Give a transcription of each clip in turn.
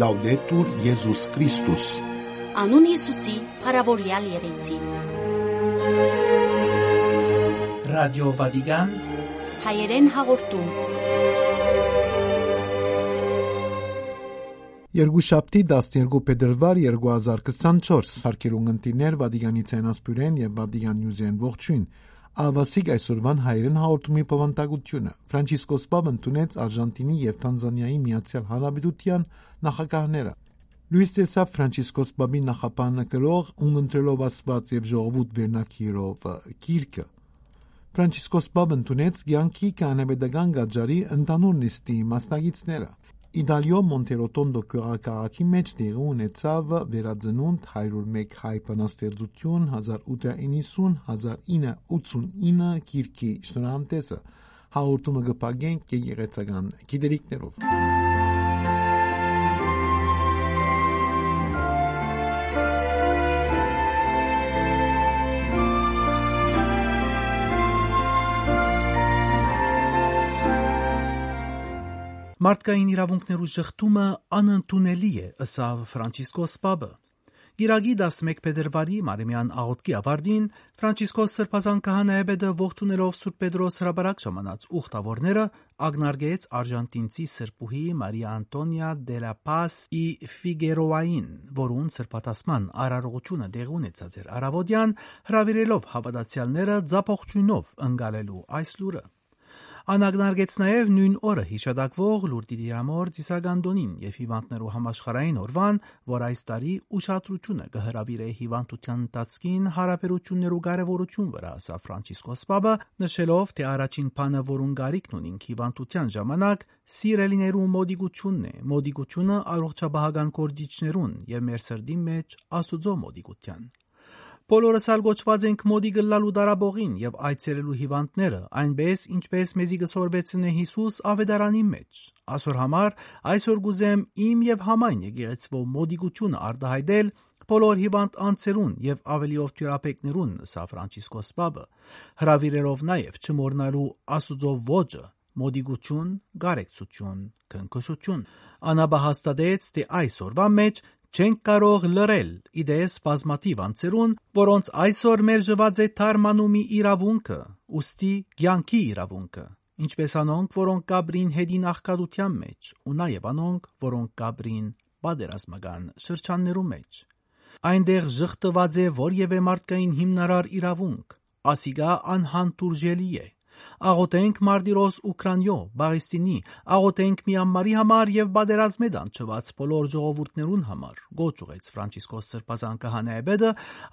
Լաուդետուր Եզուս Քրիստոս Անուն Հիսուսի, հարավորյալ եղեցի։ Ռադիո Վատիկան Հայերեն հաղորդում։ Երկուշաբթի 12 փետրվար 2024 հարկերուն ընտիներ Վատիկանի ցենասպյուրեն եւ Վատիկան նյուզեն ողջույն Ավասիկ այսօրվան հայերեն հաղորդումի բավանդակությունը Ֆրանցիսկոս Պապն ընդունեց Արժանտինի եւ Տանզանիայի Միացյալ Հանրապետության նախագահները Լուիս Սեսա Ֆրանցիսկոս Պապի նախապանը գրող ունընտրելով ասված եւ ժողովուրդ վերնակիրով գիրքը Ֆրանցիսկոս Պապն ընդունեց ցանկի կանեբեդական գաճարի ընդանուր նիստի մասնագետները Իտալիո Մոնտերոտոնդո քաղաքի մեջ տեղի ունեցավ վերածնունդ 101 հայ բանաստեղծություն 1890-1989 գիրքի շնորհանդեսը հաղորդումը կպագենք եկեղեցական գիտելիքներով Մարդկային իրավունքներու շղթումը անընդունելի է, ըսավ Ֆրանցիսկոս Պապը։ Գիրագի 11 փետրվարի Մարիմյան աղոթքի ավարտին Ֆրանցիսկոս Սրբազան քահանայապետը ողջունելով Սուրբ Պետրոս հրաբարակ ժամանած ուխտավորները ագնարգեց արժանտինցի սրբուհի Մարիա Անտոնիա դելա Պաս ի Ֆիգերոային, որուն սրբատասման արարողությունը դեղ ունեցած էր Արավոդյան, հravirելով հավատացյալները ձապողջույնով ընկալելու այս լուրը։ Անագնարգեց նաև նույն օրը հիշադակվող Լուրդի Դիամոր Ծիսագանդոնին եւ հիվանդներու համաշխարային օրվան, որ այս տարի ուշադրությունը կհրավիրե հիվանդության ընթացքին հարաբերություններու կարևորություն վրա, ասա Ֆրանցիսկոս Պապը, նշելով, թե առաջին բանը, որուն գարիքն ունին հիվանդության ժամանակ, սիրելիներու մոդիգությունն է, մոդիգությունը առողջապահական կորձիչներուն եւ մեր սրդի մեջ Աստուծո մոդիգության։ Բոլորս ալ գոչված ենք մոդի գլալու դարաբողին եւ այցելելու հիվանդները, այնպես ինչպես մեզի գսորվեցն է Հիսուս ավետարանի մեջ։ Այսօր համար այսօր գուզեմ իմ եւ համայն եկեղեցվո մոդիգությունը արտահայտել բոլոր հիվանդ անձերուն եւ ավելիով թյուրապեկներուն սա Ֆրանցիսկոս Պապը, հravirելով նաեւ չմոռնալու Աստուծո ոճը մոդիգություն, գարեկցություն, քնքշություն։ Անաբահաստատեց, թե այսօրվա մեջ չենք կարող լրել իդես բազմաթիվ անձերուն, որոնց այսօր մեր ժված է թարմանումի իրավունքը, ուստի ցանկի իրավունքը, ինչպես անոնք, որոնք կաբրին հետին աղքատության մեջ, ու նաև անոնք, որոնք կաբրին պատերազմական շրջաններու մեջ։ Այնտեղ ժխտված է որևէ մարդկային հիմնարար իրավունք, ասիգա անհանդուրժելի է Աղոթենք Մարտիրոս Ուկրաինո, Բաղեստինի, աղոթենք Մյանմարի համար եւ բادرազմե դանչված բոլոր ժողովուրդներուն համար։ Գոչ ուղեց Ֆրանցիսկոս Սրբազան Կահանայեբեդը,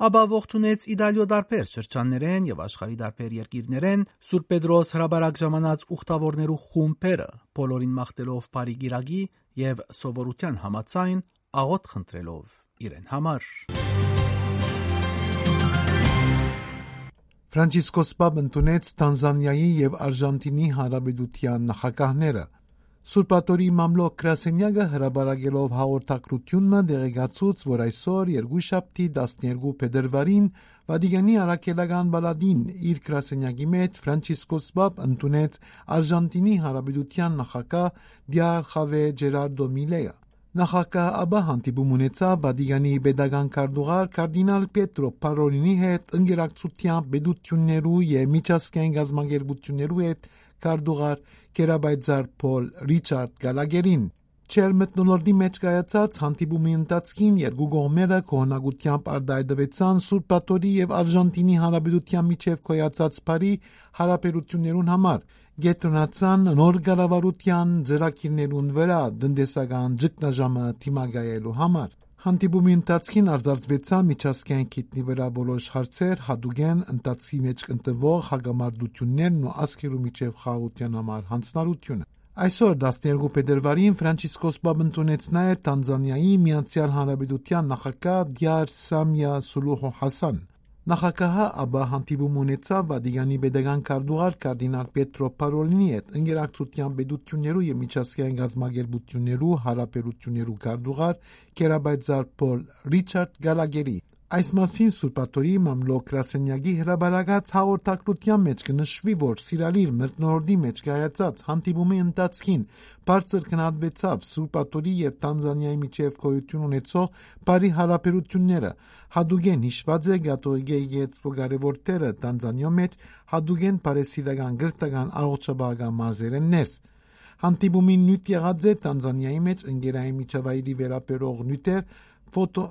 ապա ողջունեց Իտալիո դարբեր շրջաններեն եւ աշխարհի դարբեր երկիրներեն Սուրբ Պետրոս հրաբարակ ժամանած ուխտավորներու խումբերը, բոլորին մաղթելով բարի գիրագի եւ սովորության համացայն աղոթ խնդրելով իրեն համար։ Ֆրանցիսկոս Պապ ընդունեց Տանզանիայի եւ Արժանտինի հանրապետության նախագահները։ Սուրբատորի մամլոք Կրասենյակը հրաբարակելով հաղորդակցությունը դեղեկացուց, որ այսօր երկուշաբթի 12 փետրվարին Վատիկանի Արաքելական բալադին իր Կրասենյակի մեջ Ֆրանցիսկոս Պապ ընդունեց Արժանտինի հանրապետության նախագահ Դիար Խավե Ջերարդո Միլեա։ Նախագահ Աբա հանդիպում ունեցավ Վատիկանի pedagogan քարտուղար կարդինալ Պետրո Պարոլինի հետ ընկերակցությամբ պետություններու եւ միջազգային գազագերբություններու հետ քարտուղար Կերաբայձար Փոլ Ռիչարդ Գալագերին Չեր մտնոլորտի մեջ կայացած հանդիպումի ընթացքին երկու կողմերը կողնագությամբ արդայդվեցան Սուրբատորի եւ Արժանտինի հանրապետության միջև կոյացած բարի հարաբերություններուն համար գետրոնացան նոր կառավարության ծրագիրներուն վրա դնդեսական ճգնաժամը թիմագայելու համար։ Հանդիպումի ընթացքին արձարծվեցան միջազգային քիտնի վրա որոշ հարցեր, հadogen ընթացքի մեջ կընտրվող հագամարտություններն ու ասկերու միջև խաղաղության համար հանձնարարությունը։ Այսօր 12 փետրվարին Ֆրանցիսկոս Պապն ընդունեց նաև Տանզանիայի Միացյալ Հանրապետության նախագահ Դիար Սամիա Սուլուհ Հասան։ Նախագահը ապա հանդիպում ունեցավ Վատիկանի pedagogan քարտուղար կարդինալ Պետրո Պարոլինի հետ ընկերակցության պետություններու եւ միջազգային գազագերբություններու հարաբերություններու քարտուղար Կերաբայձար Փոլ Ռիչարդ Գալագերի Այս մասին Սուրբաթորի մամլոք գրասենյակի հրաբարակած հաղորդակցության մեջ կնշվի, որ Սիրալիր մտնորդի մեջ կայացած հանդիպումի ընթացքին բարձր քննադատվեցավ Սուրբաթորի եւ Տանզանիայի միջև գոյություն ունեցող բարի հարաբերությունները։ Հadogen հիշված է Գաթողիկե եկեղեցու տերը Տանզանիա մեջ Հadogen բարեսիրական գրթական առողջապահական մարզերեն ներս։ Հանդիպումին նյութ եղած է Տանզանիայի մեջ ընկերային միջավայրի վերաբերող նյութեր, ֆոտո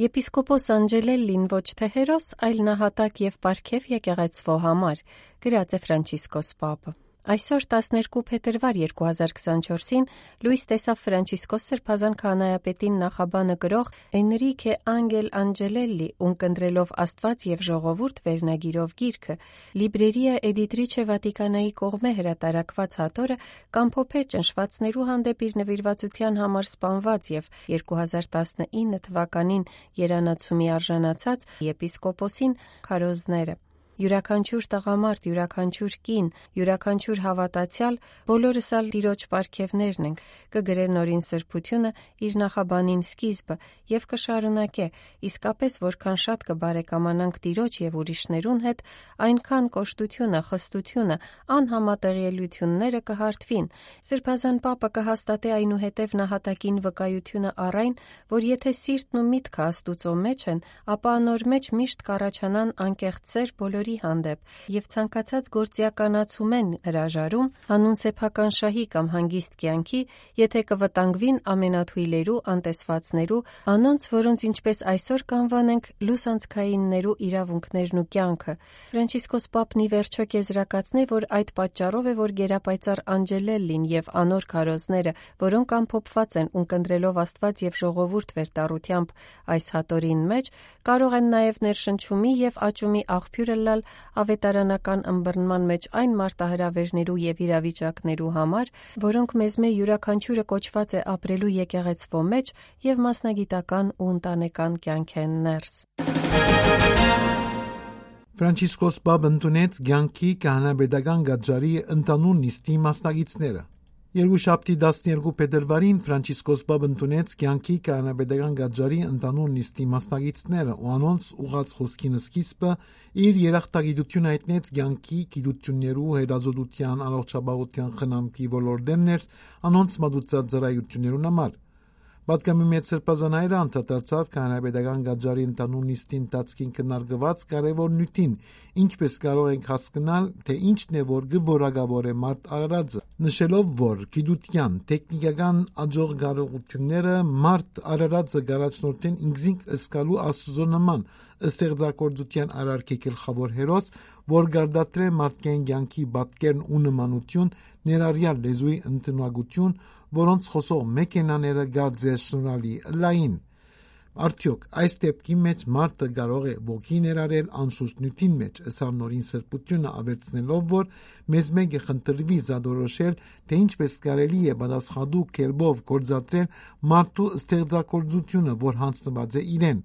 Եպիսկոպոս Անջելելին ոչ թե հերոս, այլ նահատակ եւ պարգև եկեղեցվո համար, գրած է Ֆրանցիսկոս Պապը։ Այսօր 12 փետրվար 2024-ին լույս տեսավ Ֆրանցիսկոս Սրբազան քահանայապետին նախաբանը գրող Էնրիկե Անգել Անջելելլի ունկնդրելով Աստված եւ ժողովուրդ վերնագիրով գիրքը Լիբրերիա Էդիտրիչե Վատիկանայի կողմէ հրատարակված հատորը կամփոփե ճնշվածներու հանդեպ իր նվիրվածության համար սպանված եւ 2019 թվականին երանացումի արժանացած եպիսկոպոսին քարոզները Յուրաքանչյուր տղամարդ, յուրաքանչյուր կին, յուրաքանչյուր հավատացյալ բոլորս ալ Տիրոջ պարգևներն ենք, կգրե նորին սրբությունը իր նախաբանին սկիզբը եւ կշարունակե, իսկապես որքան շատ կբարեկամանանք Տիրոջ եւ ուրիշներուն հետ, այնքան կոշտությունը, խստությունը, անհամատեղելիությունները կհարթվին։ Սրբազան Պապը կհաստատե այնուհետև նահատակին վկայությունը առայն, որ եթե սիրտն ու միտքը Աստուծո մեջ են, ապա անոր մեջ միշտ կառաջանան անկեղծ սեր բոլորի բոլորի հանդեպ եւ ցանկացած գործիականացում են հրաժարում հանուն սեփական շահի կամ հանգիստ կյանքի, եթե կվտանգվին ամենաթույլերու, անտեսվածներու, անոնց, որոնց ինչպես այսօր կանվանենք լուսանցքայիններու իրավունքներն ու կյանքը։ Ֆրանցիսկոս Պապն ի վերջո կեզրակացնե, որ այդ պատճառով է, որ գերապայծառ Անջելելլին եւ անոր քարոզները, որոնք ամփոփված են ունկնդրելով Աստված եւ ժողովուրդ վերտառությամբ այս հատորին մեջ, կարող են նաեւ ներշնչումի եւ աճումի աղբյուրը լալ ավետարանական ըմբռնման մեջ այն մարտահրավերներու եւ իրավիճակներու համար, որոնք մեզ մե յուրաքանչյուրը կոչված է ապրելու եկեղեցվո մեջ եւ մասնագիտական ու ընտանեկան կյանքեն ներս։ Ֆրանցիսկոս Բաբ ընդունեց ցանկի կանանաբեդական գաճարի ընտանուն նիստի մասնագետները Երկուշաբթի 12 փետրվարին Ֆրանցիսկոս Բաբ ընդունեց կյանքի կանանաբեդական գաճարի ընդանուն նիստի մասնագետները ու անոնց ուղած խոսքին սկիզբը իր երախտագիտությունը հայտնեց կյանքի գիտություններու հետազոտության առողջապահության խնամքի ոլորտներն անոնց մատուցած ծրայություններուն համար Պատկամի մեծ սրբազանայրը անդրադարձավ կանանաբեդական գաճարի ընդանուն նիստի ընթացքին քննարկված կարևոր նյութին, ինչպես կարող ենք հասկանալ, թե ինչն է որ գորագավոր է մարդ արարածը, նշելով, որ գիտության, տեխնիկական աջող կարողությունները մարդ արարածը գարաչնորթեն ինքզինք ըսկալու աստուծո նման, ստեղծագործության արարքի գլխավոր հերոս, որ գարդատրե մարդկային կյանքի պատկերն ու նմանություն, ներառյալ լեզուի ընդունակություն, որոնց խոսող մեքենաները գարձեշնորհալի լայն Արդյոք այս դեպքի մեջ մարդը կարող է ոգի ներառել անշուշտ նյութին մեջ, ըստ նորին սրբությունը ավերցնելով, որ մեզ մեկ է խնդրվի զադորոշել, թե ինչպես կարելի է պատասխանատու կերպով գործածել մարդու ստեղծագործությունը, որ հանձնված է իրեն,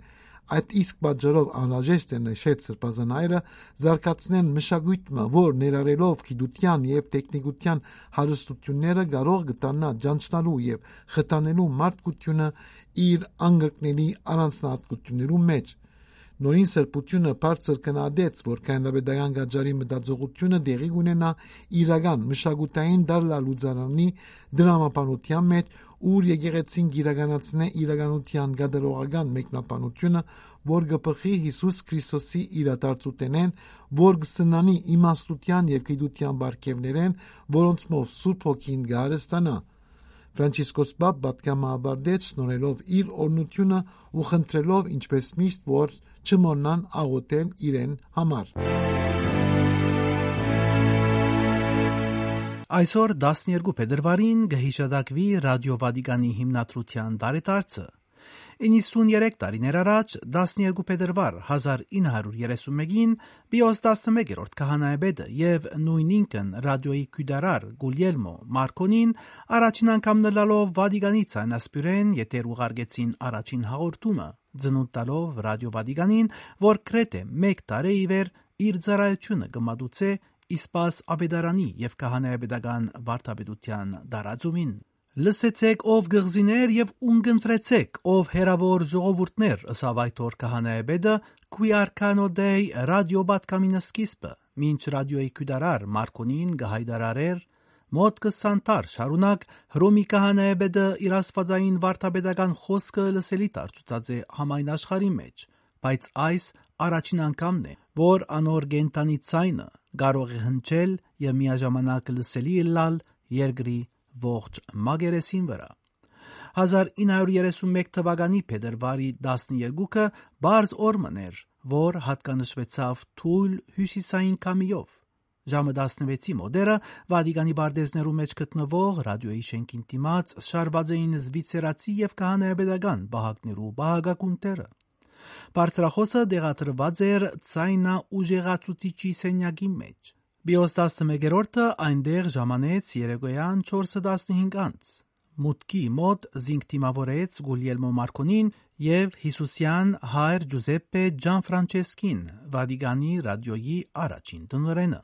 Այդ իսկ պատճառով անհրաժեշտ է նշեց սրբազան այրը զարգացնեն մշակույթը, որ ներառելով գիտության եւ տեխնիկության հարստությունները կարող կտանա ջանչնալու եւ խթանելու մարդկությունը իր անգրկների առանձնահատկություններու մեջ։ Նորին սրբությունը բարձր կնադեց, որ կանավեդական գաճարի մտածողությունը դեղի ունենա իրական մշակութային դարլալուծարանի դրամապանության մեջ ուր եկեղեցին գիրականացնե իրականության գդրողական մեկնաբանությունը, որ գպխի Հիսուս Քրիստոսի իրադարձությունեն, որ գսնանի իմաստության եւ գիտության բարգեւներեն, որոնց մով Սուրբ Հոգին գարստանա։ Ֆրանցիսկոս Բաբ պատկամաբարդեց շնորհելով իր օրնությունը ու խնդրելով ինչպես միշտ որ չմոռնան աղոթել իրեն համար։ Այսօր 12 փետրվարին գհիշադակվի ռադիո Վատիկանի հիմնադրության տարեդարձը։ 93 տարիներ առաջ 12 փետրվար 1931-ին Պիոս 11-րդ քահանայապետը եւ նույն ինքն ռադիոյի քյուդարար Գուլյելմո Մարկոնին առաջին անգամ նլալով Վատիկանից անասպյուրեն եթեր ուղարկեցին առաջին հաղորդումը ծնունդ տալով ռադիո Վատիկանին, որ կրեթե 1 տարի ի վեր իր ծառայությունը կմատուցե իսպաս աբեդարանի եւ քահանայապետական վարդապետության դարաձումին։ Լսեցեք ով գղզիներ եւ ունգընտրեցեք ով հերավոր ժողովուրդներ ըսավ այդ օր քահանայապետը Քուիարքանո դեյ ռադիո բատկամինը սկիզբը մինչ ռադիոյի քուդարար Մարկոնին գահայդարարեր Մոտ 20 տար շարունակ Հռոմի քահանայապետը իր աստվածային վարդապետական խոսքը լսելի դարձուցած է համայն աշխարհի մեջ, բայց այս առաջին անգամն է, որ անոր գենտանի ցայնը կարող է հնչել եւ միաժամանակ լսելի լալ երկրի ողջ մագերեսին վրա։ 1931 թվականի փետրվարի 12-ը բարձ օրմն էր, որ հատկանշվեցավ թույլ հյուսիսային կամիով։ Ժամը 16-ի մոդերը Վատիկանի բարդեզներու մեջ գտնվող ռադիոյի շենքին դիմաց շարված էին զվիցերացի եւ քահանայապետական բահակներու բահագակունտերը։ Բարձրախոսը դեղատրված էր ցայնա ուժեղացուցիչի սենյակի մեջ։ Բիոս 11-րդը այնտեղ ժամանեց երեկոյան 4:15 անց։ Մուտքի մոտ զինք թիմավորեց Գուլիելմո Մարկոնին եւ Հիսուսյան հայր Ջուզեպպե Ջանֆրանչեսկին, Վատիկանի ռադիոյի առաջին տնօրենը։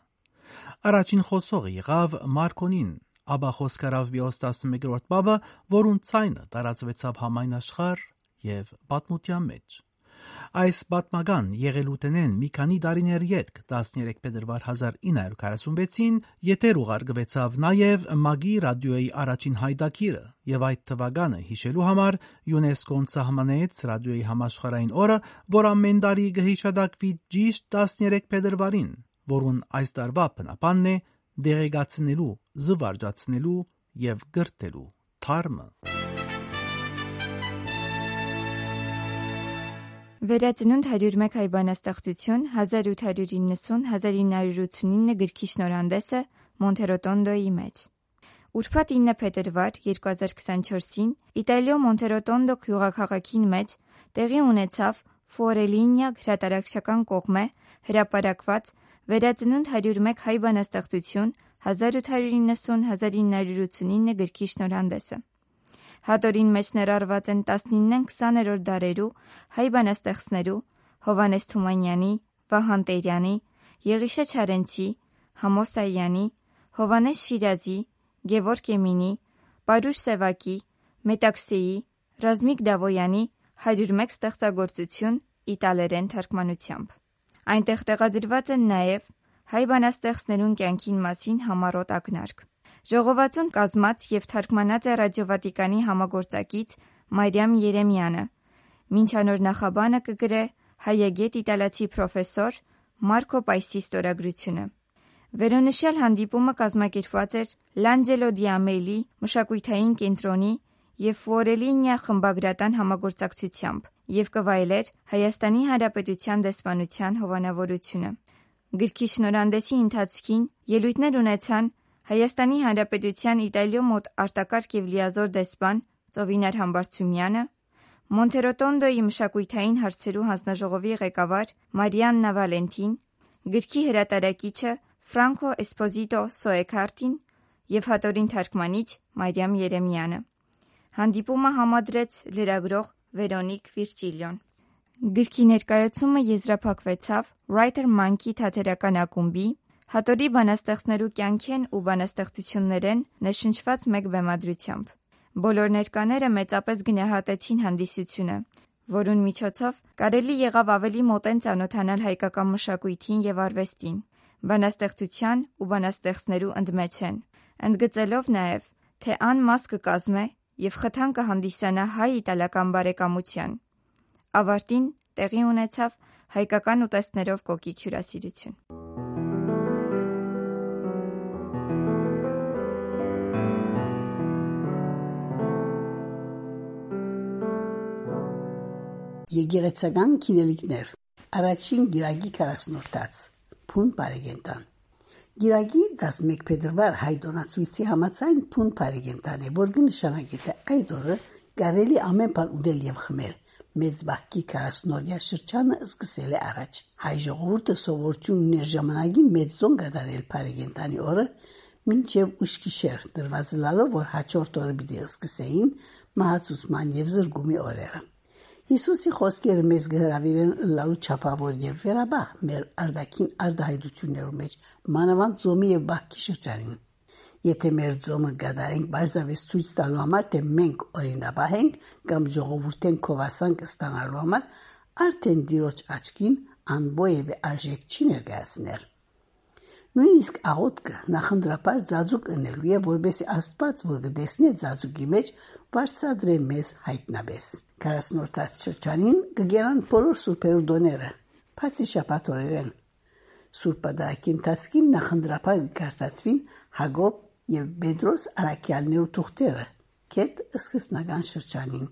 Առաջին խոսողը եղավ Մարկոնին, ապա խոսքարավ Բիոս 11-րդ բաբը, որուն ցայնը տարածվեցավ համայն աշխարհ եւ պատմության մեջ։ Այս պատմական եղելուտենեն մի քանի տարիներ յետք 13 փետրվար 1946-ին յետեր ուղարկվեցավ նաև Մագի ռադիոյի առաջին հայտակիրը եւ այդ թվականը հիշելու համար ՅՈՒՆԵՍԿՕ-ն սահմանեց ռադիոյի համաշխարհային օրը, որ ամեն տարի կհիշադակվի ճիշտ 13 փետրվարին, որուն այս տարվա բնապանն է դեղեկացնելու, զվարճացնելու եւ գրտելու թարմը։ Վերածնունդ 101 հայ բանաստեղծություն 1890-1989 գրքի շնորհանդեսը Մոնտերոտոնդոյի մեջ։ Ուրբաթ 9 փետրվար 2024-ին Իտալիո Մոնտերոտոնդո գյուղաքաղաքին մեջ տեղի ունեցավ Ֆորելինիա գրատարակշական կողմէ հրապարակված Վերածնունդ 101 հայ բանաստեղծություն 1890-1989 գրքի շնորհանդեսը։ Հատորին մեջ ներառված են 19-ն 20-րդ դարերու հայ բանաստեղծներու Հովանես Թումանյանի, Վահան Տերյանի, Եղիշե Չարենցի, Համոս Այանի, Հովանես Շիրազի, Գևորգ Էմինի, Պարուշ Սևակի, Մետաքսեի, Ռազմիկ Դավոյանի 101 ստեղծագործություն իտալերեն թարգմանությամբ։ Այնտեղ տեղադրված են նաև հայ բանաստեղծներուն կյանքին մասին համառոտ ակնարկ։ Ժողովածուն կազմած եւ թարգմանած է Ռադիո Վատիկանի համագործակից Մարիամ Երեմյանը։ Մինչ անոր նախաբանը կգրե հայագետ իտալացի պրոֆեսոր Մարկո Պայսի ստորագրությունը։ Վերոնշյալ հանդիպումը կազմակերպված էր Լանջելո Դիամելի մշակույթային կենտրոնի եւ Ֆորելինիա խմբագրատան համագործակցությամբ եւ կվայելեր Հայաստանի Հանրապետության դեսպանության հովանավորությունը։ Գրքի շնորհանդեսի ընթացքին ելույթներ ունեցան Հայաստանի Հանրապետության Իտալիո մոտ արտակարգ եւ լիազոր դեսպան Ծովինար Համբարձումյանը, Մոնտերոտոնդոյի մշակույթային հարցերու հանձնաժողովի ղեկավար Մարիաննա Վալենտին, գրքի հրատարակիչը Ֆրանկո Էսպոզիտո Սոեկարտին եւ հատորին թարգմանիչ Մարիամ Երեմյանը։ Հանդիպումը համադրեց լրագրող Վերոնիկ Վիրջիլիոն։ Գրքի ներկայացումը եզրափակվեցավ Writer Monkey թատերական ակումբի հատորի բանաստեղծներու կյանքեն ու բանաստեղծություններեն նշնչված մեկ բեմադրությամբ։ Բոլոր ներկաները մեծապես գնահատեցին հանդիսությունը, որուն միջոցով կարելի եղավ ավելի մոտեն ծանոթանալ հայկական մշակույթին եւ արվեստին, բանաստեղծության ու բանաստեղծներու ընդմեջեն, ընդգծելով նաեւ, թե ան մաս կկազմե եւ խթան կհանդիսանա հայ-իտալական բարեկամության։ Ավարտին տեղի ունեցավ հայկական ուտեստներով կոկիկ հյուրասիրություն։ Եկեղեցական քինելիքներ Առաջին գիրագի 40-րդաց Փուն բարեգենտան Գիրագի 11 փետրվար հայդոնացույցի համացայն փուն բարեգենտան է, որ կնշանակի թե այդ օրը կարելի ամեն բան ուտել եւ խմել։ Մեծ բահկի 40-օրյա շրջանը սկսել է առաջ։ Հայ ժողովուրդը սովորություն ուներ ժամանակի մեծ զոն կատարել բարեգենտանի օրը, մինչև ուշքիշեր դրված լալով, որ հաջորդ օրը պիտի սկսեին մահացուցման եւ զրգումի օրերը։ Հիսուսի խոսքերը մեզ գհրավիրեն լալու չափավոր եւ վերաբահ մեր արդակին արդահայտություններում մեջ մանավանդ զոմի եւ բախքի շրջանին։ Եթե մեր ձոմը գադարենք բարձավես ցույց տալու համար, թե մենք օրինաբահ ենք կամ ժողովուրդեն կովասանք ստանալու համար, արդեն դիրոջ աչքին անբոյևե արժեք չի ներկայացնել։ Նույնիսկ աղոտքը նախնդրապար ծածուկ ընելու եւ որբեսի Աստված որ գտեսնի ծածուկի մեջ բարձադրե մեզ հայտնաբես։ 40-րդ շրջանին կգերան բոլոր սուրբերու դոները, բացի շապատորերեն։ Սուրբ պատարակի ընթացքին նախնդրապար կարտացվին Հակոբ եւ Պետրոս Արաքյալներու թուղթերը կետ սկզբնական շրջանին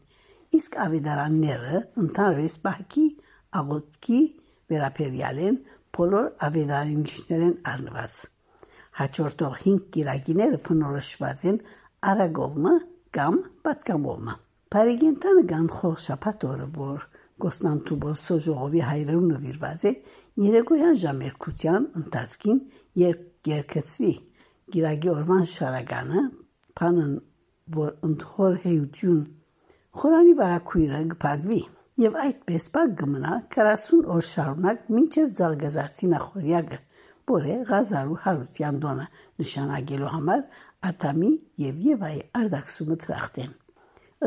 իսկ ավետարանները ընդհանրապես բահքի աղոտքի վերապերյալ են բոլոր ավետարանիչներեն առնված հաջորդող 5 գիրագիները փնորոշված են արագովմը կամ պատկամովմը Փարիգենտանը գանխող շապատորը որ Կոստանտուբոսո ժողովի հայրերու նվիրված է երեկոյան ժամերկության ընթացքին երբ երկեցվի Գիրագի օրվան շարականը փանն որ ընդհոր հեյություն խորանի վարակույրը գփագվի եւ այդպես պակ գմնա 40 օր շարունակ մինչև Զարգազարդի նախորյակը որը Ղազարու Հարության դոնը նշանակելու համար Աթամի եւ Եվայի արդակսումը տրախտեն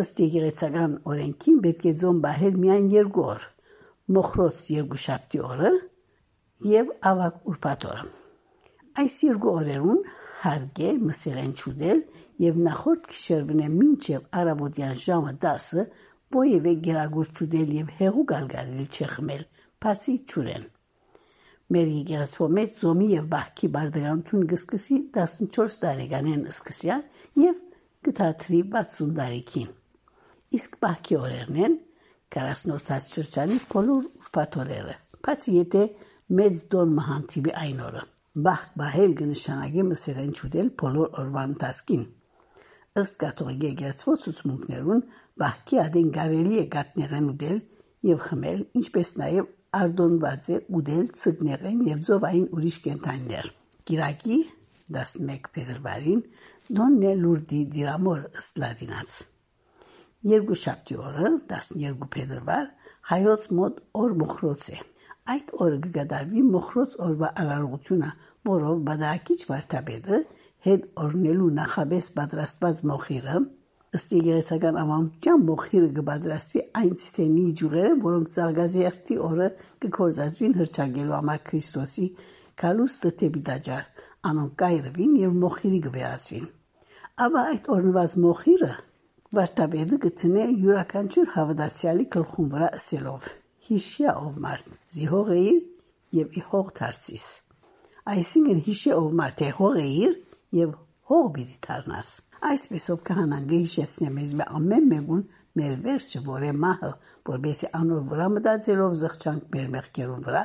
ըստ եկեղեցական օրենքին պետք է ձոն բահել միայն երկու օր մոխրոց երկուշաբթի օրը եւ ավակ ուրբաթ օրը այս երկու օրերուն հարգե մսեղեն չուդել եւ նախորդ գիշերվնե մինչեւ արավոտյան ժամը 10-ը բոյև է գերագուր չուդել եւ հեղու գալգարել չխմել բացի չուրեն մեր եկեղեցու մեջ զոմի եւ բախքի բարդականություն գսկսի 14 տարեկանեն սկսյա եւ գտատրի 60 տարեկին իսկ բախքի օրերն են 40-րդ շրջանի բոլոր ուրբաթորերը բացի եթե մեծ դոն մահանտիբի այն օրը Բահ բահել կնշանակի մսեղեն չուտել բոլոր օրվան ընթացքին։ Ըստ կաթողիկ եկեղեցու ցուցմունքներուն բահքի ադեն կարելի է գատնեղեն ուտել եւ խմել, ինչպես նաեւ արդոնված է ուտել ցգնեղեն եւ ծովային ուրիշ կենթանիներ։ Կիրակի 11 փետրվարին դոնն է լուրդի դիրամոր ըստ լատինաց։ Երկու շաբթի օրը 12 փետրվար հայոց մոտ օր մոխրոց է։ Այդ օրը կգադարվի մոխրոց օրվա արարողությունը, որով բադակիչ վարդապետը հետ օրնելու նախաբես պատրաստված մոխիրը ըստ եկեղեցական ավանդության մոխիրը կպատրաստվի այն ցիտենի ջուղերը, որոնք ծարգազերտի օրը կկործածվին հրճագելու համար Քրիստոսի կալուստը տեպիտաջար, անոնք կայրվին եւ մոխիրի կվերածվին։ Աբա այդ օրնված մոխիրը վարդապետը գտնե յուրաքանչյուր հավատացյալի գլխում վրա ասելով. Հիշյա ով մարդ, զիհող էիր եւ իհող դարձիս։ Այսինքն հիշյա ով մարդ է հող էիր եւ հող պիտի դառնաս։ Այսպես ով քահանան գեհիշեցնե մեզ մե ամեն մեկուն մեր վերջը որ է մահը, որբեսի անոր վրա մտածելով զղջանք մեր մեղքերուն վրա,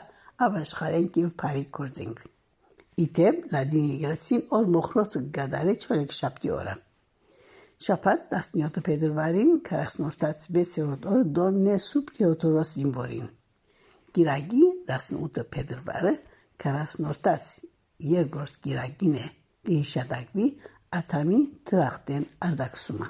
ավաշխարենք եւ բարիք գործենք։ Իդեպ լադինի եկեղեցին օր մոխրոցը գադարե չորեք շաբթի օրը։ Շաբաթ 17 փետրվարին 40-րդ 6-րդ օրը Դոննե Սուպ Թեոդորոս Իմվորին։ Գիրագի 18 փետրվարը 40-րդ երկրորդ գիրագին է դիշադակվի աթամի տրախտեն արդակսումը։